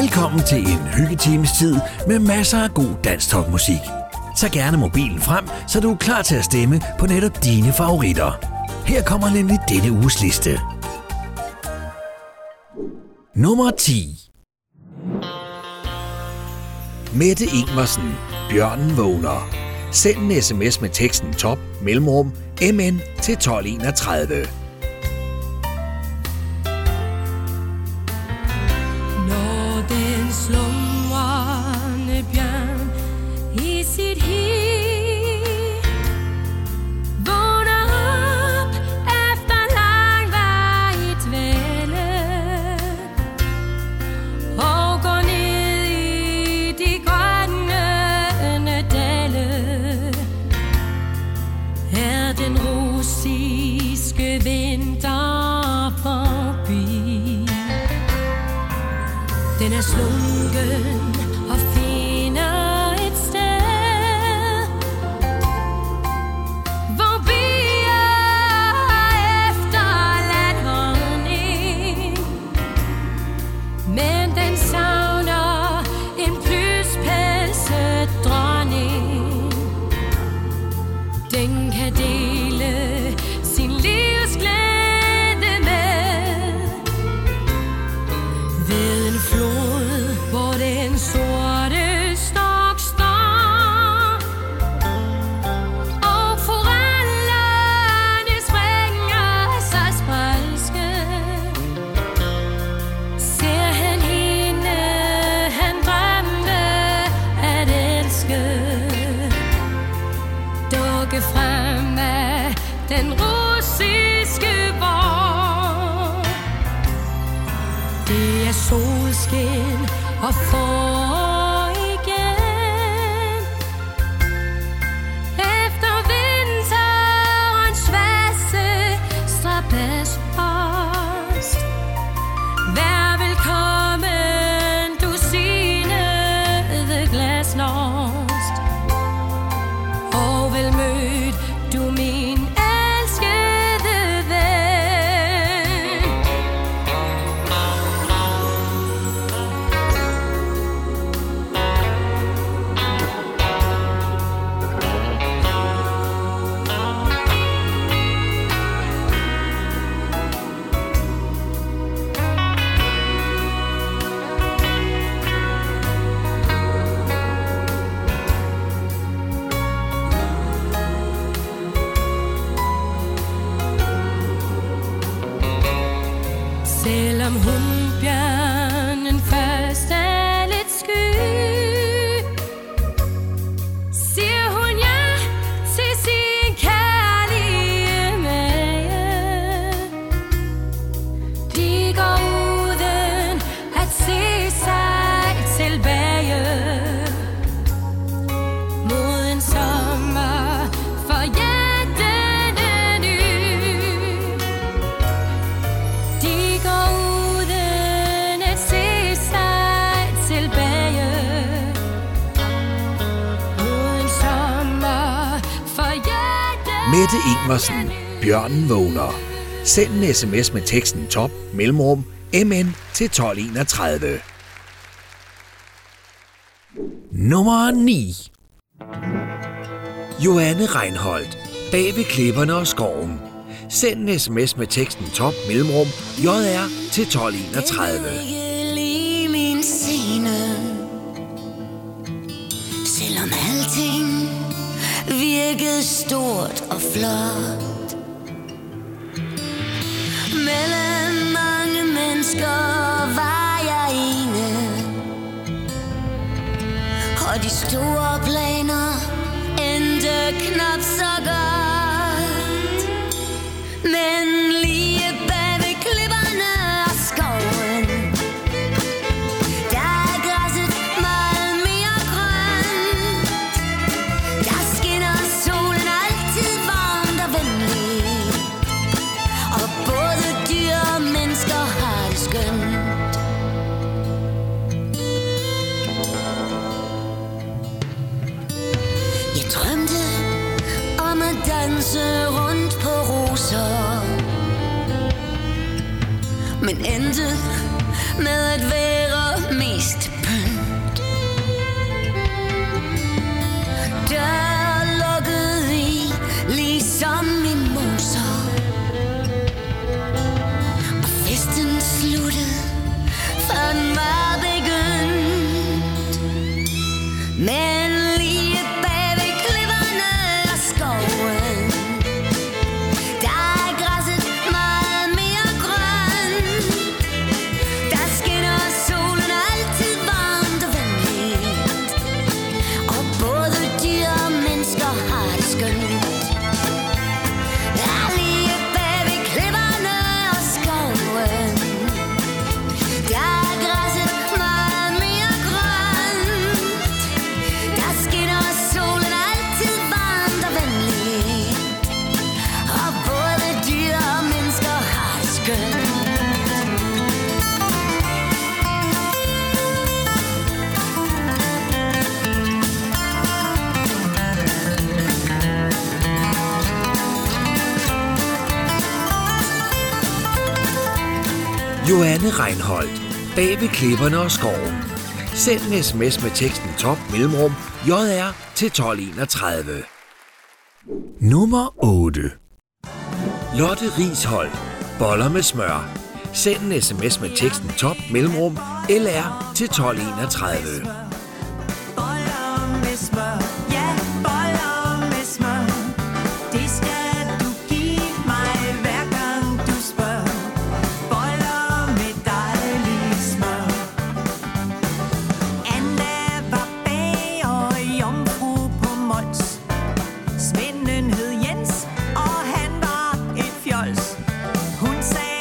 Velkommen til en hyggetimes tid med masser af god dansk musik. Tag gerne mobilen frem, så du er klar til at stemme på netop dine favoritter. Her kommer nemlig denne uges liste. Nummer 10 Mette Ingvarsen, Bjørnen vågner. Send en sms med teksten top mellemrum MN til 1231. solskin Mette Ingvarsen, Bjørnen vågner. Send en sms med teksten top mellemrum MN til 1231. Nummer 9 Joanne Reinholdt, Bag ved klipperne og skoven. Send en sms med teksten top mellemrum JR til 1231. virkede stort og flot. Mellem mange mennesker var jeg ene. Og de store planer endte knap så godt. Men Melodie Klipperne og skoven. Send en sms med teksten top mellemrum JR til 1231. Nummer 8. Lotte Rishold. Boller med smør. Send en sms med teksten top mellemrum LR til 1231. Hun sagde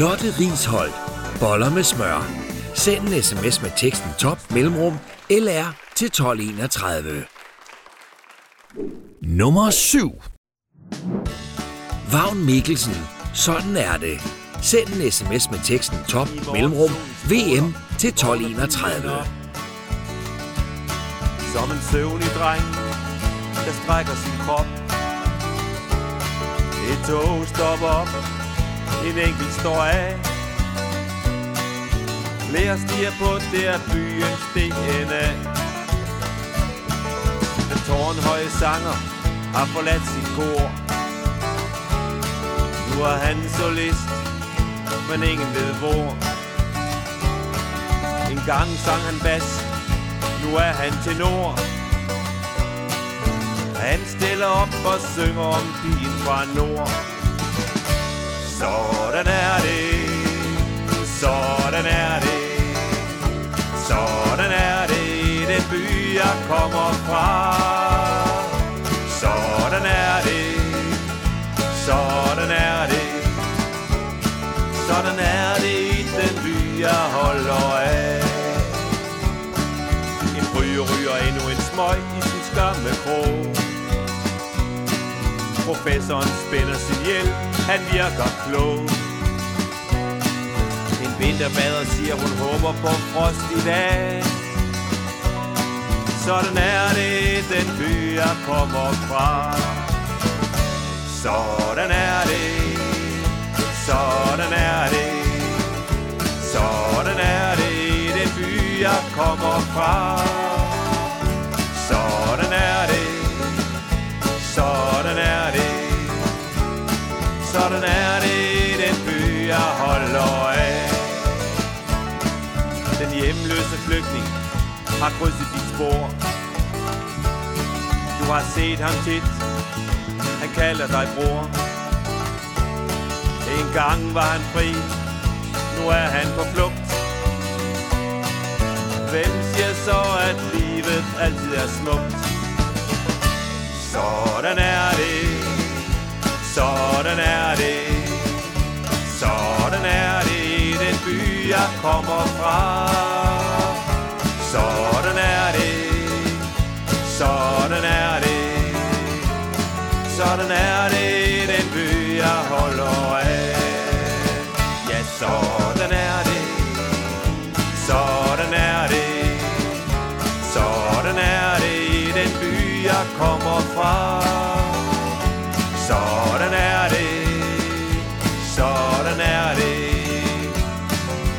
Lotte Rishold. Boller med smør. Send en sms med teksten top mellemrum LR til 1231. Nummer 7. Vagn Mikkelsen. Sådan er det. Send en sms med teksten top mellemrum VM til 1231. Som en søvnig dreng, der strækker sin krop. Et tog stopper op en enkelt står af. Flere stiger på, det er byens DNA Den tårnhøje sanger har forladt sit kor. Nu er han solist, men ingen ved hvor. En gang sang han bas, nu er han tenor. Han stiller op og synger om din fra nord. Sådan er det. Sådan er det. Sådan er det i den by, jeg kommer fra. Sådan er det. Sådan er det. Sådan er det i den by, jeg holder af. En bryger ryger endnu en smøg i sin skamme krog. Professoren spænder sin hjelm, han virker klog. En vinterbader siger, hun håber på frost i dag. Sådan er det, den by jeg kommer fra. Sådan er det, sådan er det, sådan er det, den by jeg kommer fra. Sådan er det, den by jeg holder af. Den hjemløse flygtning har krydset dit spor. Du har set ham tit, han kalder dig bror. En gang var han fri, nu er han på flugt. Hvem siger så, at livet altid er smukt? Sådan er det, sådan er det, sådan er det. I den by, jeg kommer fra. Sådan er det, sådan er det, sådan er det. I den by, jeg holder af. Ja, sådan er det, sådan er det, sådan er det. I den by, jeg kommer fra. Sådan er det, sådan er det,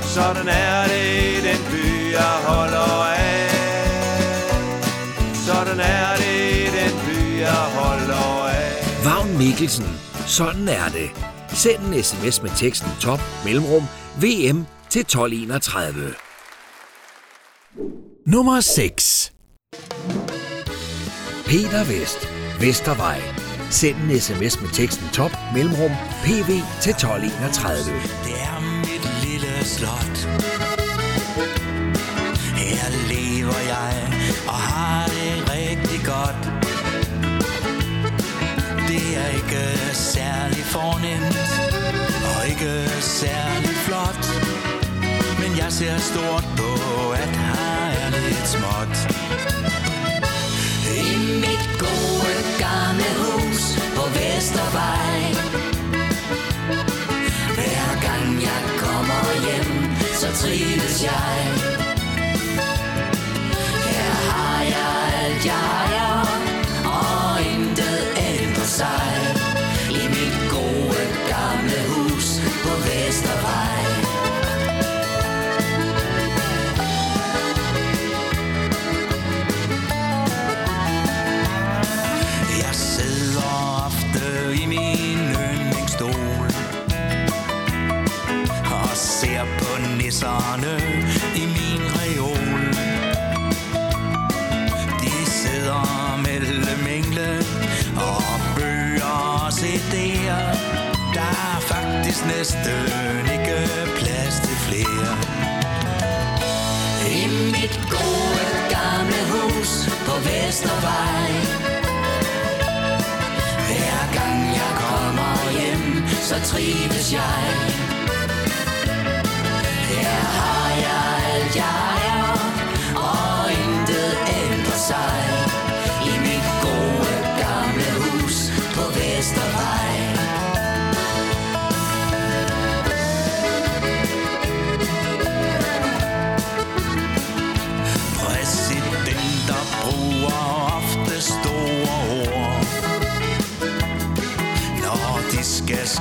sådan er det i den by, jeg holder af. Sådan er det i den by, jeg holder af. Vagn Mikkelsen. Sådan er det. Send en sms med teksten top mellemrum VM til 1231. Nummer 6. Peter Vest. Vestervej. Send en sms med teksten top mellemrum PV til 1231. Det er mit lille slot. Her lever jeg og har det rigtig godt. Det er ikke særlig fornemt og ikke særlig flot. Men jeg ser stort på, at her er lidt småt. I mit gode gamle hus Vestervej. Hver gang jeg kommer hjem, så trives jeg. Her har jeg alt jeg næsten ikke plads til flere. I mit gode gamle hus på Vestervej. Hver gang jeg kommer hjem, så trives jeg.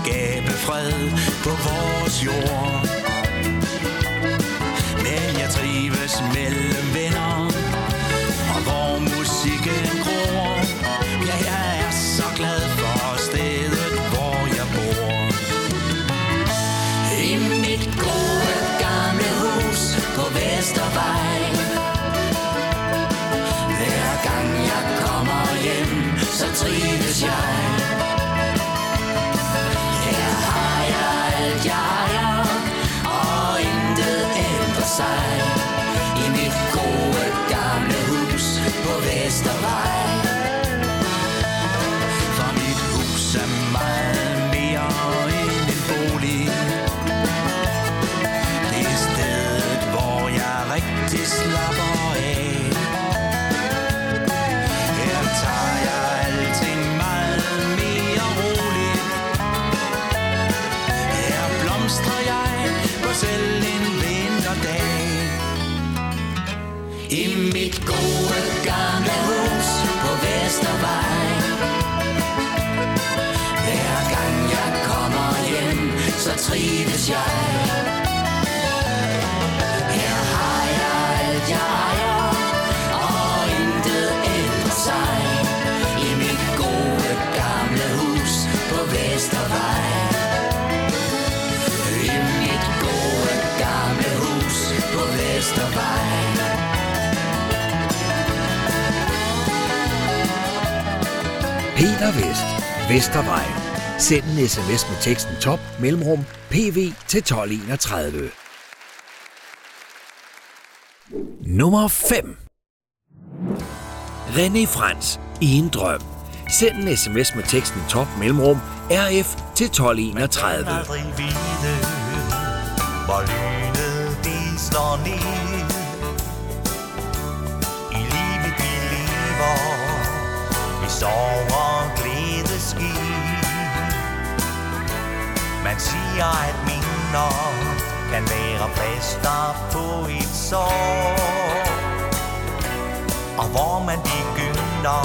Skabe fred på vores jord. Peter Vest, Vestervej. Send en sms med teksten top mellemrum pv til 1231. Nummer 5. René Frans i en drøm. Send en sms med teksten top mellemrum rf til 1231. Man kan aldrig vide, hvor lynet de slår ned. Sover glædeski. Man siger, at minder kan være plaster på et sår. Og hvor man begynder,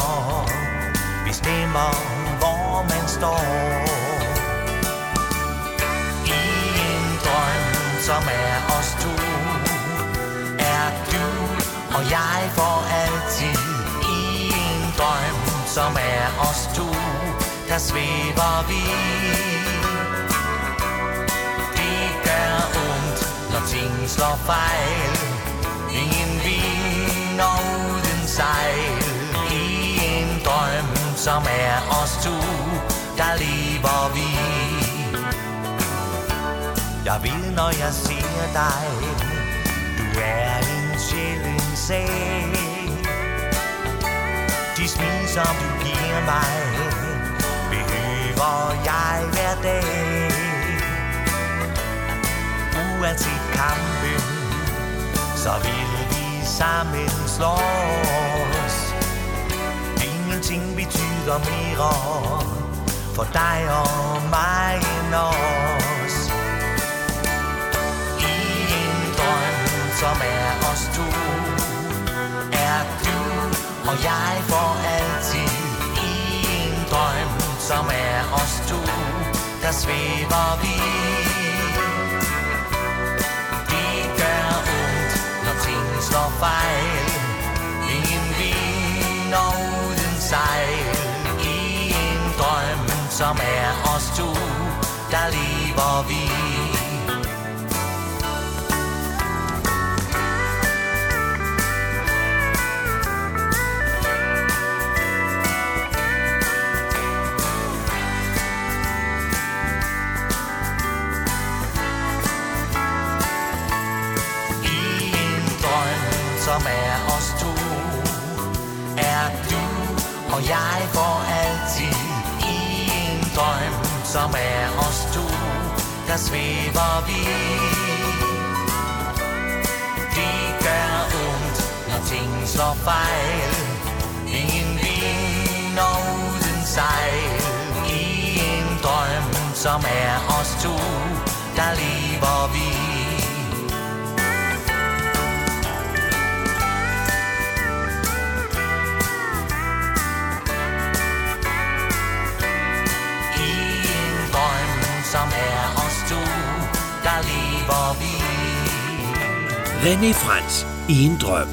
bestemmer, hvor man står. I en drøm, som er os to Er du og jeg for altid som er os to Der svæver vi. Det gør ondt, når ting slår fejl. Ingen vind og uden sejl. I en drøm, som er os to Der lever vi. Jeg vil, når jeg ser dig Du er en sjælden sag som du giver mig. Behøver jeg hver dag Uanset kampen Så vil vi sammen slås. Ingenting betyder mere For dig og mig end os. I en drøm, som er os to Er du og jeg for altid du, Der svæver vi. Det gør ondt, når ting slår fejl. Ingen vind og uden sejl. I en drøm, som er os to Der lever vi. Jeg går altid I en drøm, som er os to Der svæver vi. Det gør ondt, når ting slår fejl. Ingen vinder uden sejl. I en drøm, som er os to Der lever vi. René Frans i en drøm.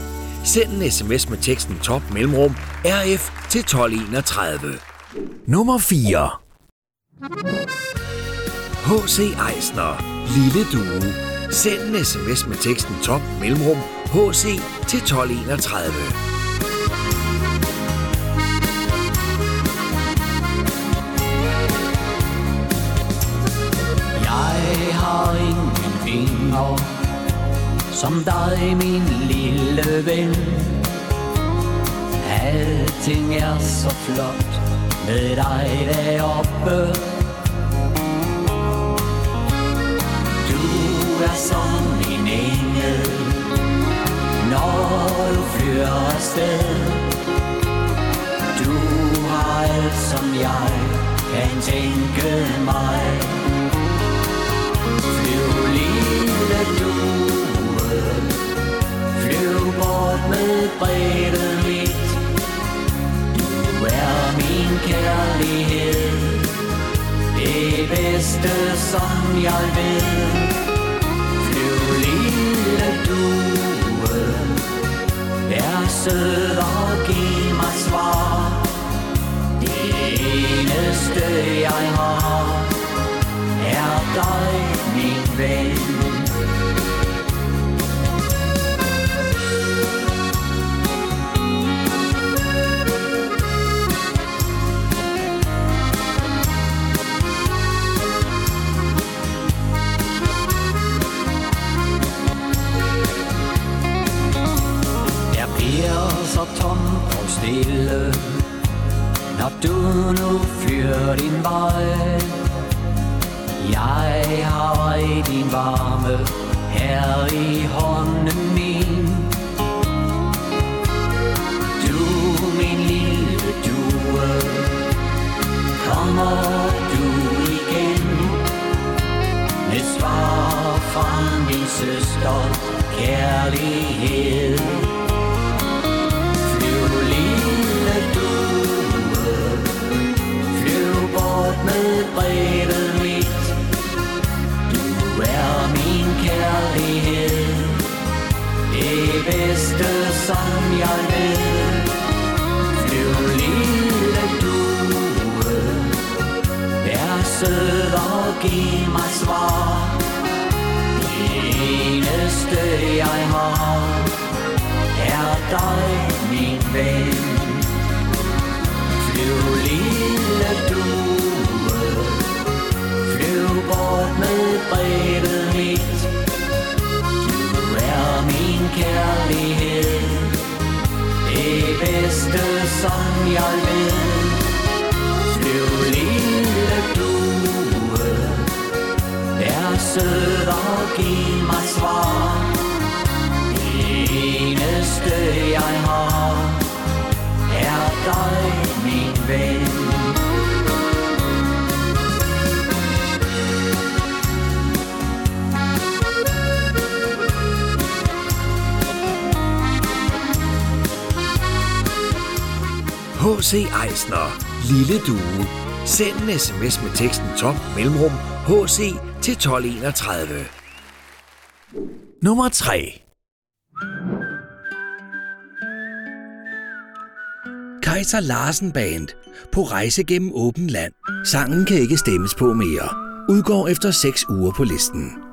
Send en sms med teksten top mellemrum rf til 1231. Nummer 4. H.C. Eisner, Lille Due. Send en sms med teksten top mellemrum HC til 1231. Jeg har ingen fingre som dig, min lille ven. Alting er så flot Med dig deroppe. Du er som en engel Når du flyver afsted. Du har alt, som jeg kan tænke mig. Flyv lille du. Flyv bort med brevet mit Du er min kærlighed. Det bedste som jeg ved. Flyv lille due. Vær sød og giv mig svar. Det eneste jeg har. Er dig sød og giv mig svar. Det eneste jeg har er dig, min ven. H.C. Eisner, Lille Due. Send en sms med teksten top mellemrum HC til 1231. Nummer 3. Kaiser Larsen Band på rejse gennem åben land. Sangen kan ikke stemmes på mere. Udgår efter 6 uger på listen.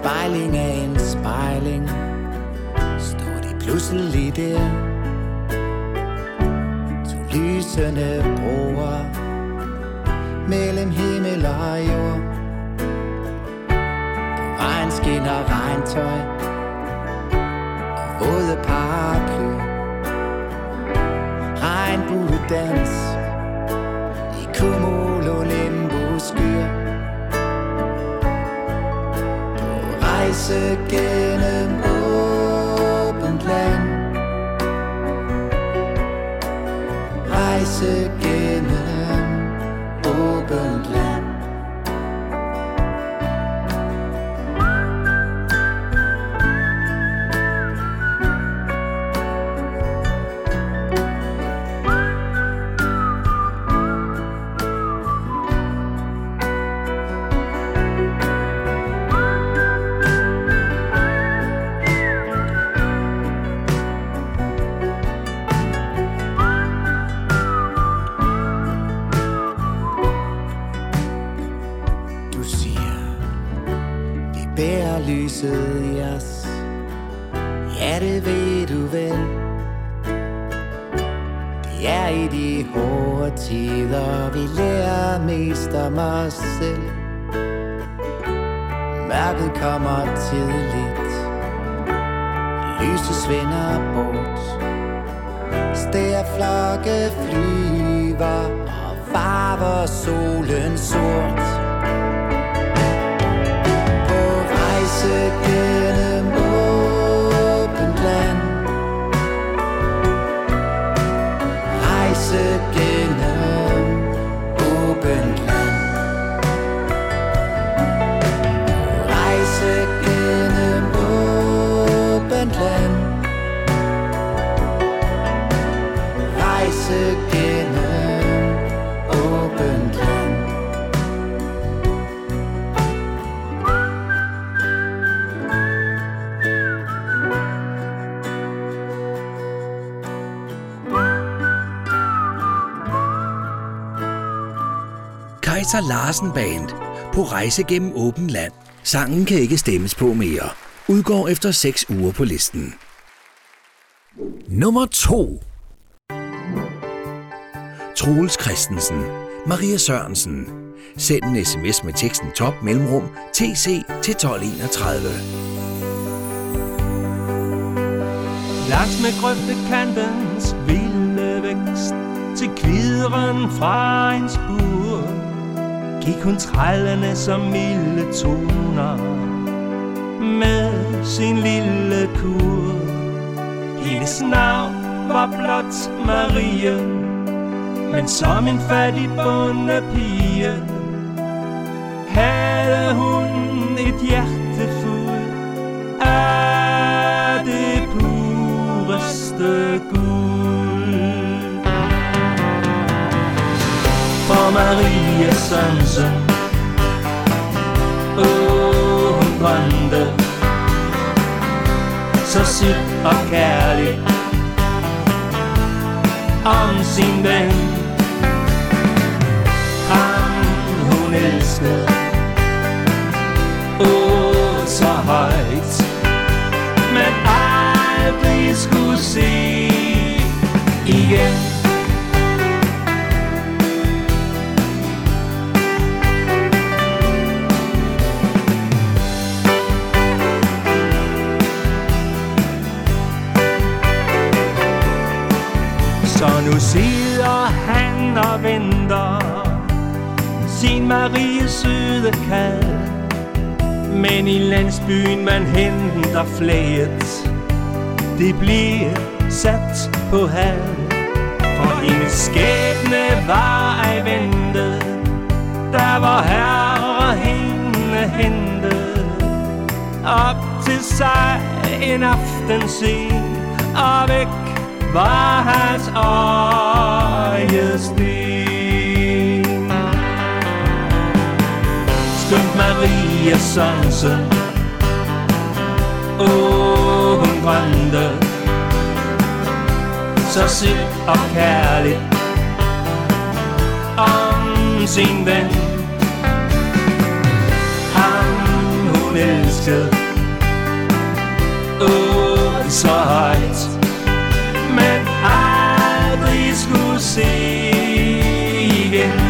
Spejling af en spejling. Stod de pludselig der? To lysende broer Mellem himmel og jord. På Regn skinner regntøj Og våde paraply. Regnbuedans I cumulonimbus På rejse solen soort. Kaiser Larsen Band på rejse gennem åben land. Sangen kan ikke stemmes på mere. Udgår efter 6 uger på listen. Nummer 2 Troels Christensen, Maria Sørensen. Send en sms med teksten top mellemrum TC til 1231. Langs med grøftekantens vilde vækst Til kvideren fra en spur Gik hun trællende som milde toner Med sin lille kur Hendes navn var blot Marie Men som en fattig bondepige Havde hun et hjerte fuld af det pureste guld. Maria Sørensen, åh, hun brændte. Så sit og kærlig om sin ven. Ham hun elskede, åh, så højt. Men aldrig skulle se igen. Nu sidder han og venter sin Marie søde kald. Men i landsbyen man henter flæet Det bliver sat på hal. For hendes skæbne var ej ventet Der var herre hende hentet Op til sig en aften sen Og væk var hans øjesten Skønt Maria Sørensen Åh, hun drømte Så sødt og kærligt Om sin ven. Ham hun elskede Åh, så højt skulle se igen.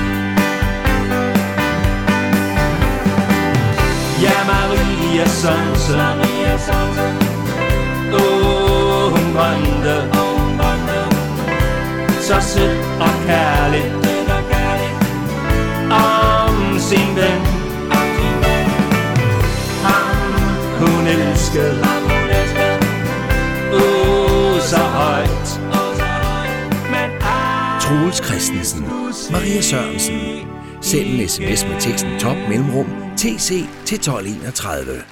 Ja, Maria Sørensen Åh, oh, hun brændte. Så sødt og kærligt. Om sin ven. Ham hun elskede. Troels Maria Sørensen. Send en sms med teksten top mellemrum TC til 1231.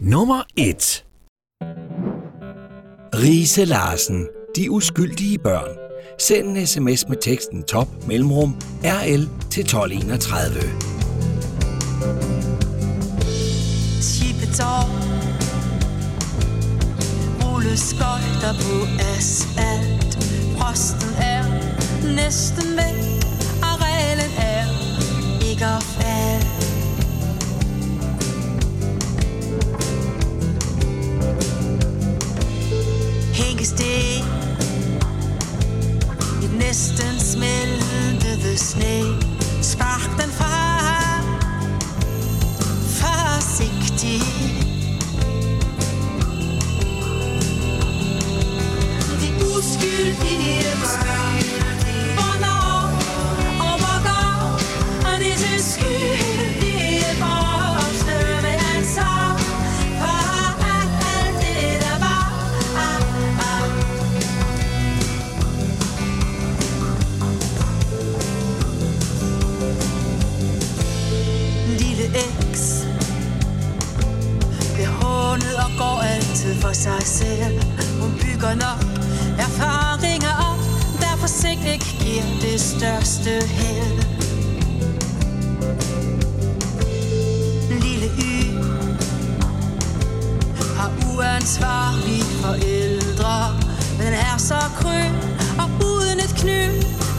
Nummer 1 Riese Larsen, De uskyldige børn. Send en sms med teksten top mellemrum RL til 1231. Tippetår Rulleskøjter på asfalt Posten er næsten væk, og reglen er ikke at falde. Hænkes det i næsten smeltede sne, spark den fra, forsigtigt. Uskyldige børn Hvornår og hvor Og disse skyldige voksne med ansvar For alt det der var ah, ah. Lille eks Bliver hånet og går altid for sig selv Hun bygger nok ikke giver det største held Lille Y Har uansvarlige forældre Men er så grøn og uden et kny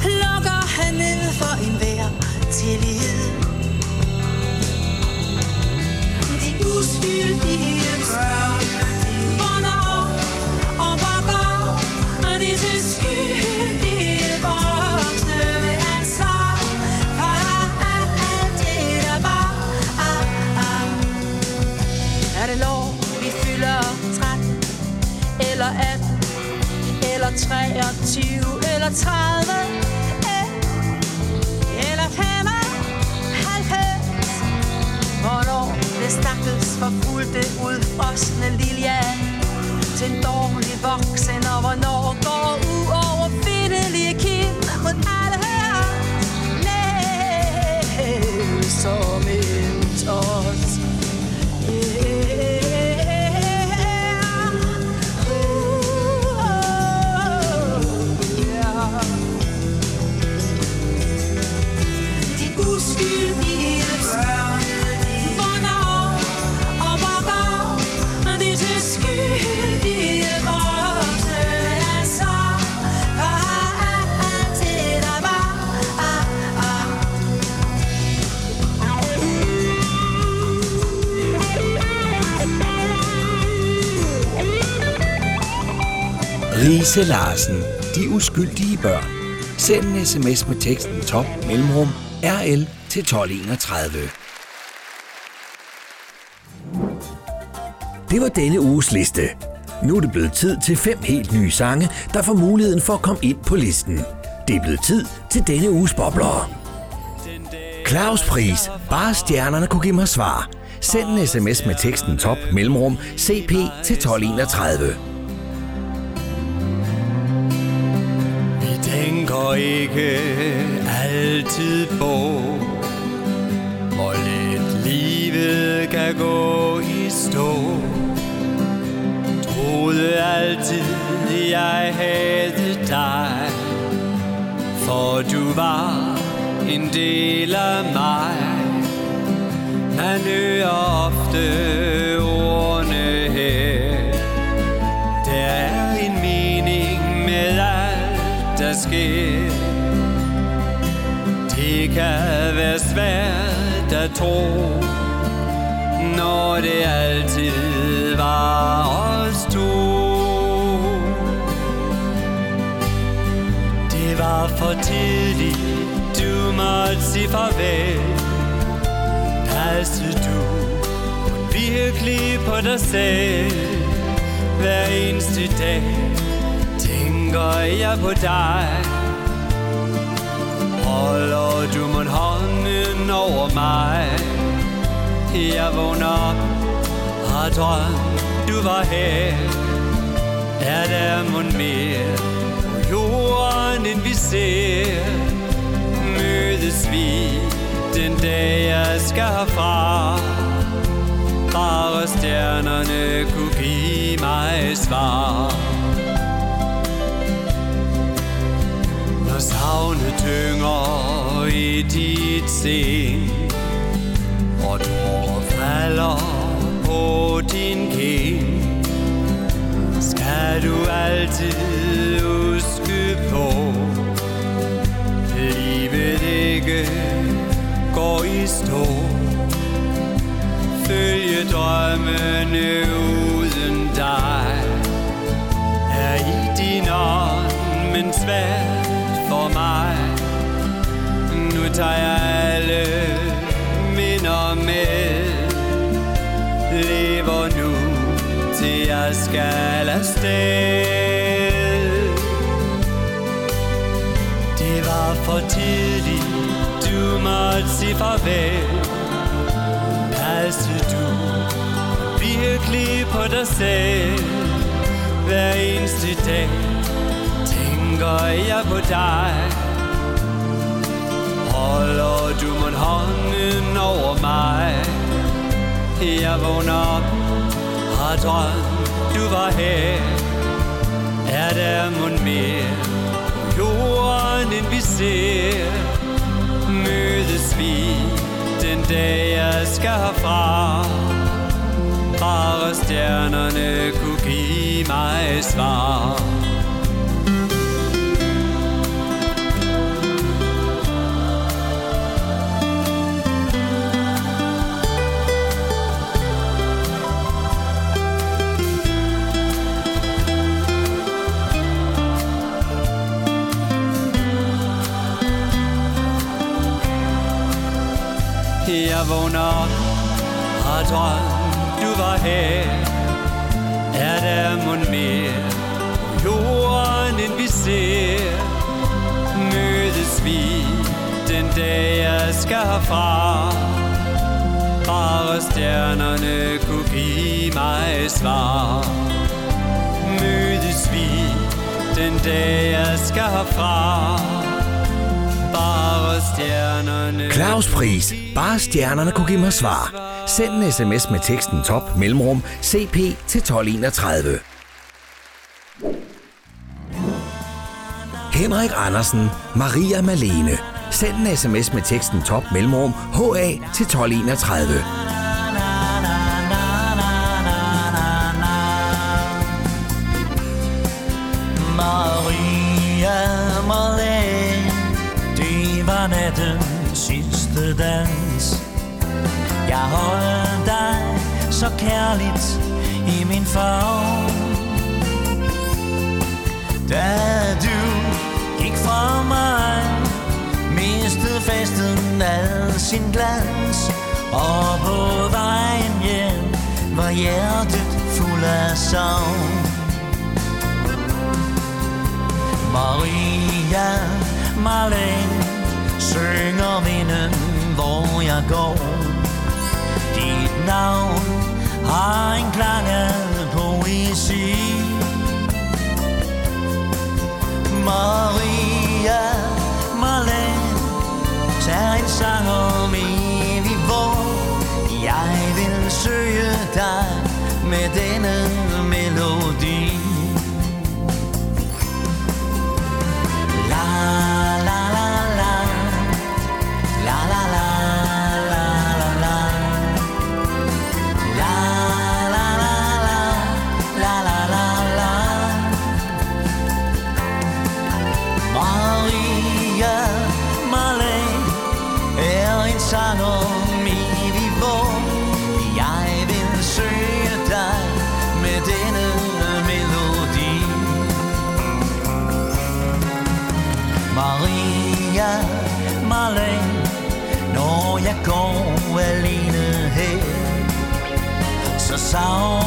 Lukker han ned for enhver tillid de uskyldige børn. 23 eller 30 eh, eller 95 Hvornår det stakkels forfulgte udfrosne Lilian til en dårlig voksen, og hvornår går uoverfindelige kim mod alle her? Næh, som en tot yeah. Riese Larsen. De uskyldige børn. Send en sms med teksten top mellemrum RL til 1231. Det var denne uges liste. Nu er det blevet tid til fem helt nye sange, der får muligheden for at komme ind på listen. Det er blevet tid til denne uges bobler. Claus Pris. Bare stjernerne kunne give mig svar. Send en sms med teksten top mellemrum CP til 1231. og ikke altid på, hvor lidt livet kan gå i stå. Troede altid, jeg havde dig, for du var en del af mig. Man øger ofte der sker. Det kan være svært at tro, når det altid var os to. Det var for tidligt, du måtte sige farvel. Passede du virkelig på dig selv? Hver eneste dag tænker jeg på dig. Holder du mon hånden over mig? Jeg vågner op, har drømt, du var her. Er der mon mere på jorden, end vi ser? Mødes vi den dag, jeg skal herfra? Bare stjernerne kunne give mig svar. Når savnet tynger i dit sind Og tårer falder på din kind Skal du altid huske på Livet ikke går i stå. Følge drømmene uden dig Er i din ånd, men svært for mig. Nu tager jeg alle minder med. Lever nu til jeg skal afsted. Det var for tidligt, du måtte sige farvel. Passede du virkelig på dig selv? Hver eneste dag tænker jeg på dig. Holder du mon hånden over mig? Jeg vågner op, har drømt du var her. Er der mon mere på jorden end vi ser? Mødes vi den dag jeg skal herfra? Bare stjernerne kunne give mig svar. Jeg har drømt, du var her. Er der mon mere på jorden, end vi ser? Mødes vi den dag, jeg skal herfra? Bare stjernerne kunne give mig svar. Mødes vi den dag, jeg skal herfra? Stjernerne Claus Pris. Bare stjernerne kunne give mig svar. Send en sms med teksten top mellemrum CP til 1231. Henrik Andersen. Maria Malene. Send en sms med teksten top mellemrum HA til 1231. den sidste dans. Jeg holdt dig så kærligt i min favn. Da du gik fra mig Mistede festen al sin glans. Og på vejen hjem var hjertet fuld af savn. Maria Marlene Synger vinden, hvor jeg går. Dit navn har en klang af poesi. Maria Marlene Tag en sang om evig vor. Jeg vil søge dig med denne melodi. La går alene her. Så savner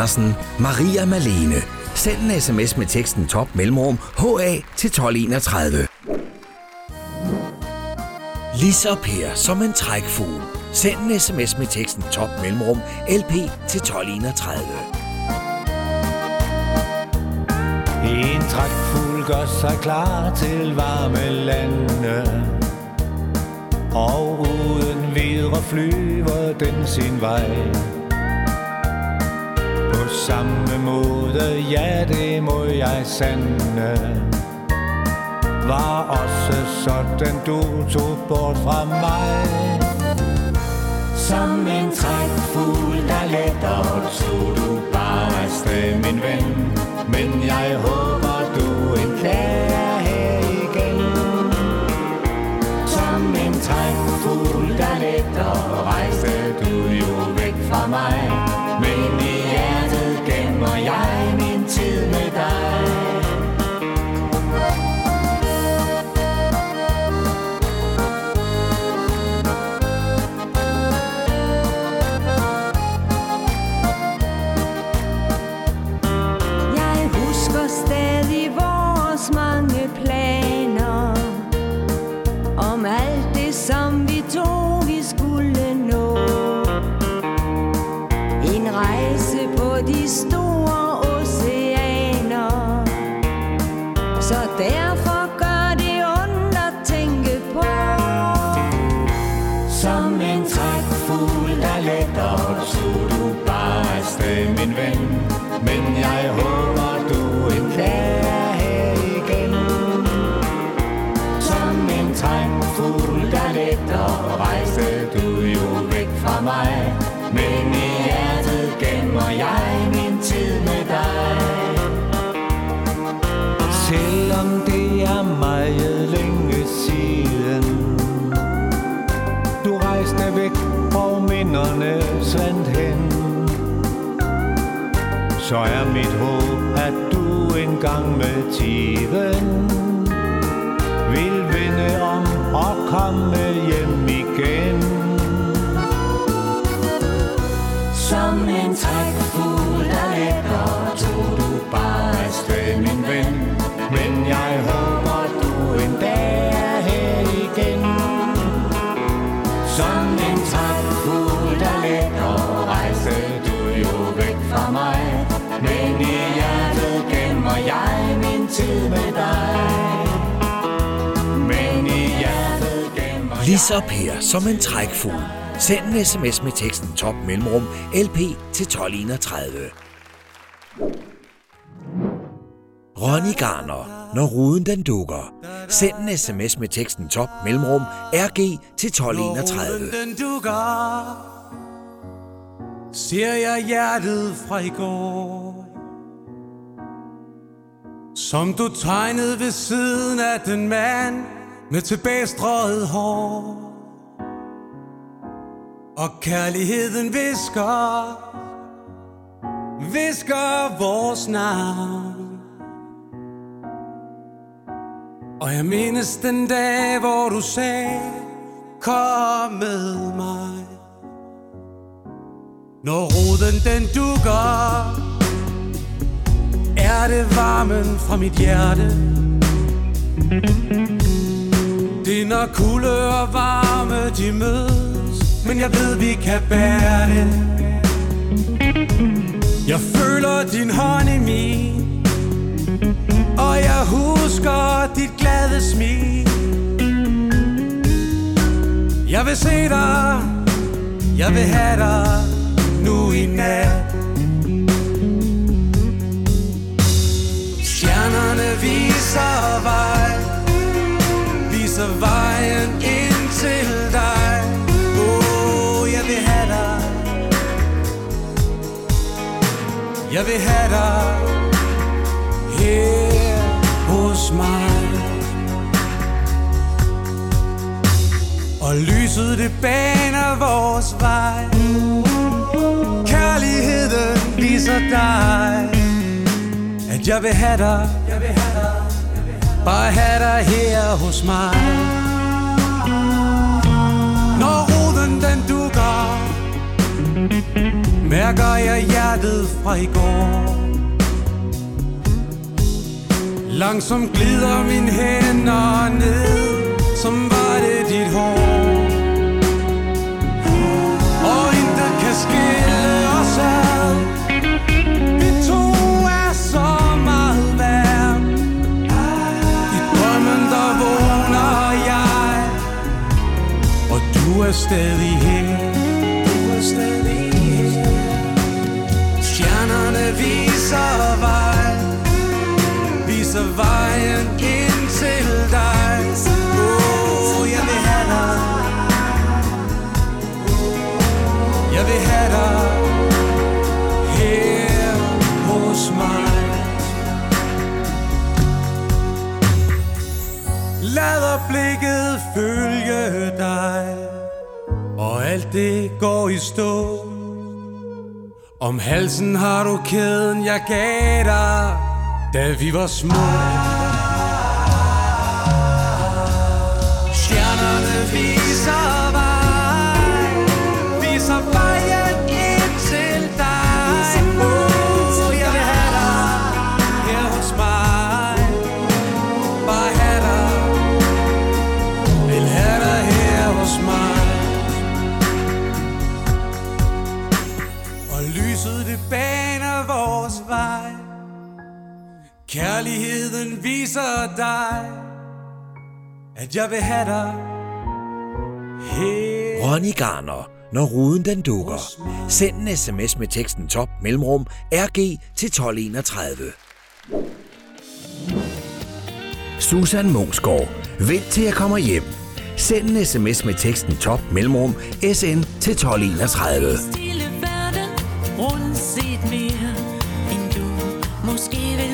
Andersen. Maria Malene. Send en sms med teksten top mellemrum HA til 1231. Lis og Per som en trækfugl. Send en sms med teksten top mellemrum LP til 1231. En trækfugl gør sig klar til varme lande Og uden videre flyver den sin vej samme måde, ja det må jeg sande. Var også sådan du tog bort fra mig. Som en trækfugl der letter Tog du bare afsted min ven. Men jeg håber du en dag Lis og Per som en trækfugl. Send en sms med teksten top mellemrum LP til 1231. Ronny Garner, når ruden den dukker. Send en sms med teksten top mellemrum RG til 1231. Når den dukker Ser jeg hjertet fra i går Som du tegnede ved siden af den mand med tilbagestrøget hår. Og kærligheden visker Visker vores navn. Og jeg mindes den dag, hvor du sagde Kom med mig. Når roden den dukker Er det varmen fra mit hjerte. Det er når kulde og varme de mødes. Men jeg ved vi kan bære det. Jeg føler din hånd i min. Og jeg husker dit glade smil. Jeg vil se dig. Jeg vil have dig Nu i nat. Stjernerne viser vej. Viser vejen ind til dig. Oh, jeg vil have dig. Jeg vil have dig her hos mig. Og lyset det baner vores vej. Kærligheden viser dig At jeg vil have dig. Bare have dig her hos mig. Når roden den dukker Mærker jeg hjertet fra i går. Langsomt glider min hænder ned Som var det dit hår. Og intet kan skille os ad. er stadig her Du er stadig her Stjernerne viser vej Viser vejen ind. alt det går i stå. Om halsen har du kæden, jeg gav dig Da vi var små. Kærligheden viser dig At jeg vil have dig Helt Ronny Garner når ruden den dukker. Send en sms med teksten top mellemrum RG til 1231. Susan Mosgaard. Vent til jeg kommer hjem. Send en sms med teksten top mellemrum SN til 1231. Stille verden, rundt set mere, end du måske vil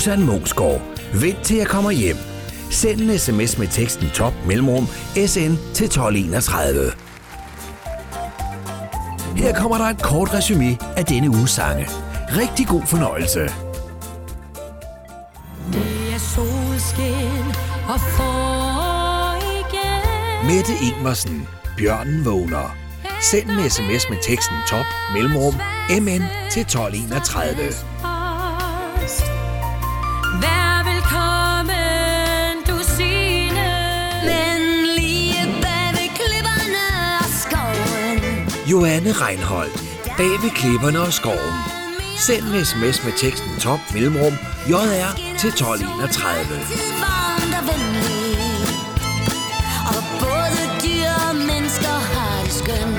Susan Mosgaard. Vent til jeg kommer hjem. Send en sms med teksten top mellemrum SN til 1231. Her kommer der et kort resume af denne uges sange. Rigtig god fornøjelse. Det er solskin og for igen. Mette Ingmersen, Bjørnen vågner. Send en sms med teksten top mellemrum MN til 1231. Johanne Reinholdt. Bag ved klipperne og skoven. Send en sms med teksten top mellemrum JR til 1231. Varmt og både dyr og mennesker har det skønt.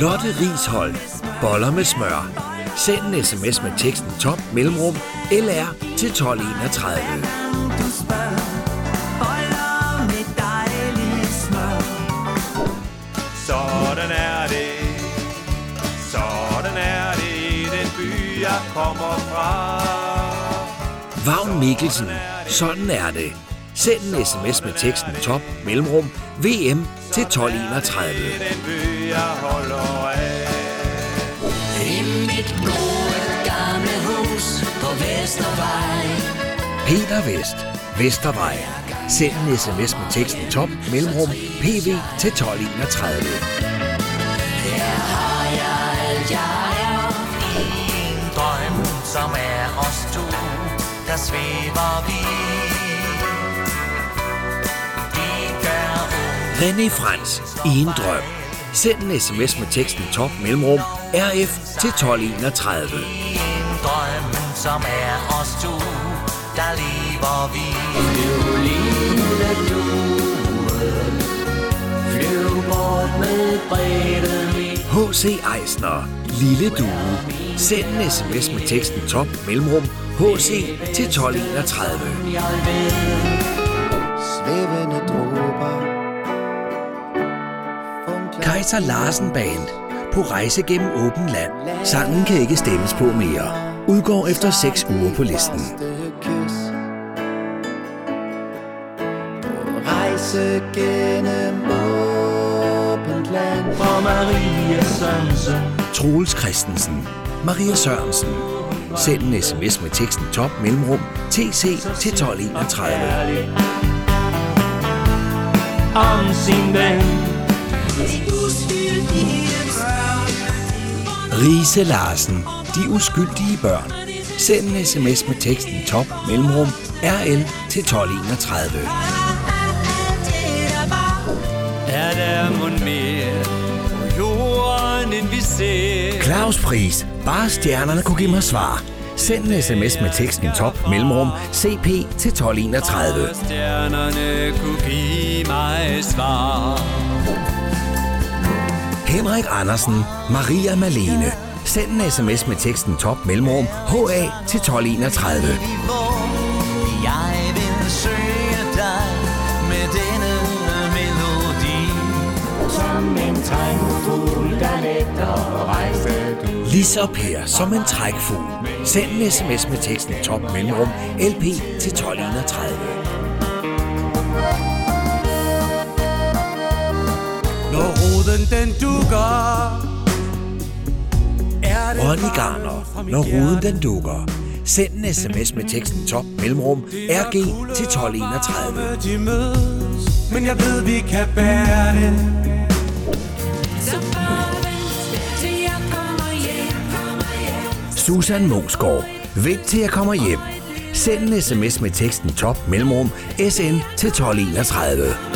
Lotte Rishold. Boller med smør. Send en sms med teksten top mellemrum LR til 1231. kommer fra. Vagn Mikkelsen. Sådan er det. Send en sms med teksten top mellemrum VM til 1231. Den by, jeg holder af. I mit gode gamle hus på Vestervej Peter Vest. Vestervej. Send en sms med teksten top mellemrum PV til 1231. Her har jeg alt jeg som er os to, der svæver vi. René Frans. I en drøm. Send en sms med teksten top mellemrum RF til 1231. en drøm, som er os to, der lever vi. Violine duen Flyv bort med bredden i H.C. Eisner. Lille Due. Send en sms med teksten top mellemrum HC til 1231. jeg ved Svævende dråber Kaiser Larsen Band. På rejse gennem åben land. Sangen kan ikke stemmes på mere. Udgår efter 6 uger på listen. Rejse gennem åbent land For Maria Sørensen Troels Christensen. Maria Sørensen. Send en sms med teksten top mellemrum TC til 1231. Om sin ven Rise Larsen. De uskyldige børn. Send en sms med teksten top mellemrum RL til 1231. Er der mund mere end vi ser? Claus Pris. Bare stjernerne kunne give mig svar. Send en sms med teksten top mellemrum CP til 1231. Bare stjernerne kunne give mig svar. Henrik Andersen. Maria Malene. Send en sms med teksten top mellemrum HA til 1231. Jeg vil søge dig med denne melodi. Som en trængfugl, der Lisa Per som en trækfugl. Send en sms med teksten top mellemrum LP til 1231. Når roden den dukker er Ronny Garner. Når ruden hjerte. den dukker. Send en sms med teksten top mellemrum RG til 1231. De mødes, men jeg ved, vi kan bære det. Susan Mosgaard. Vent til jeg kommer hjem. Send en sms med teksten top mellemrum SN til 1231.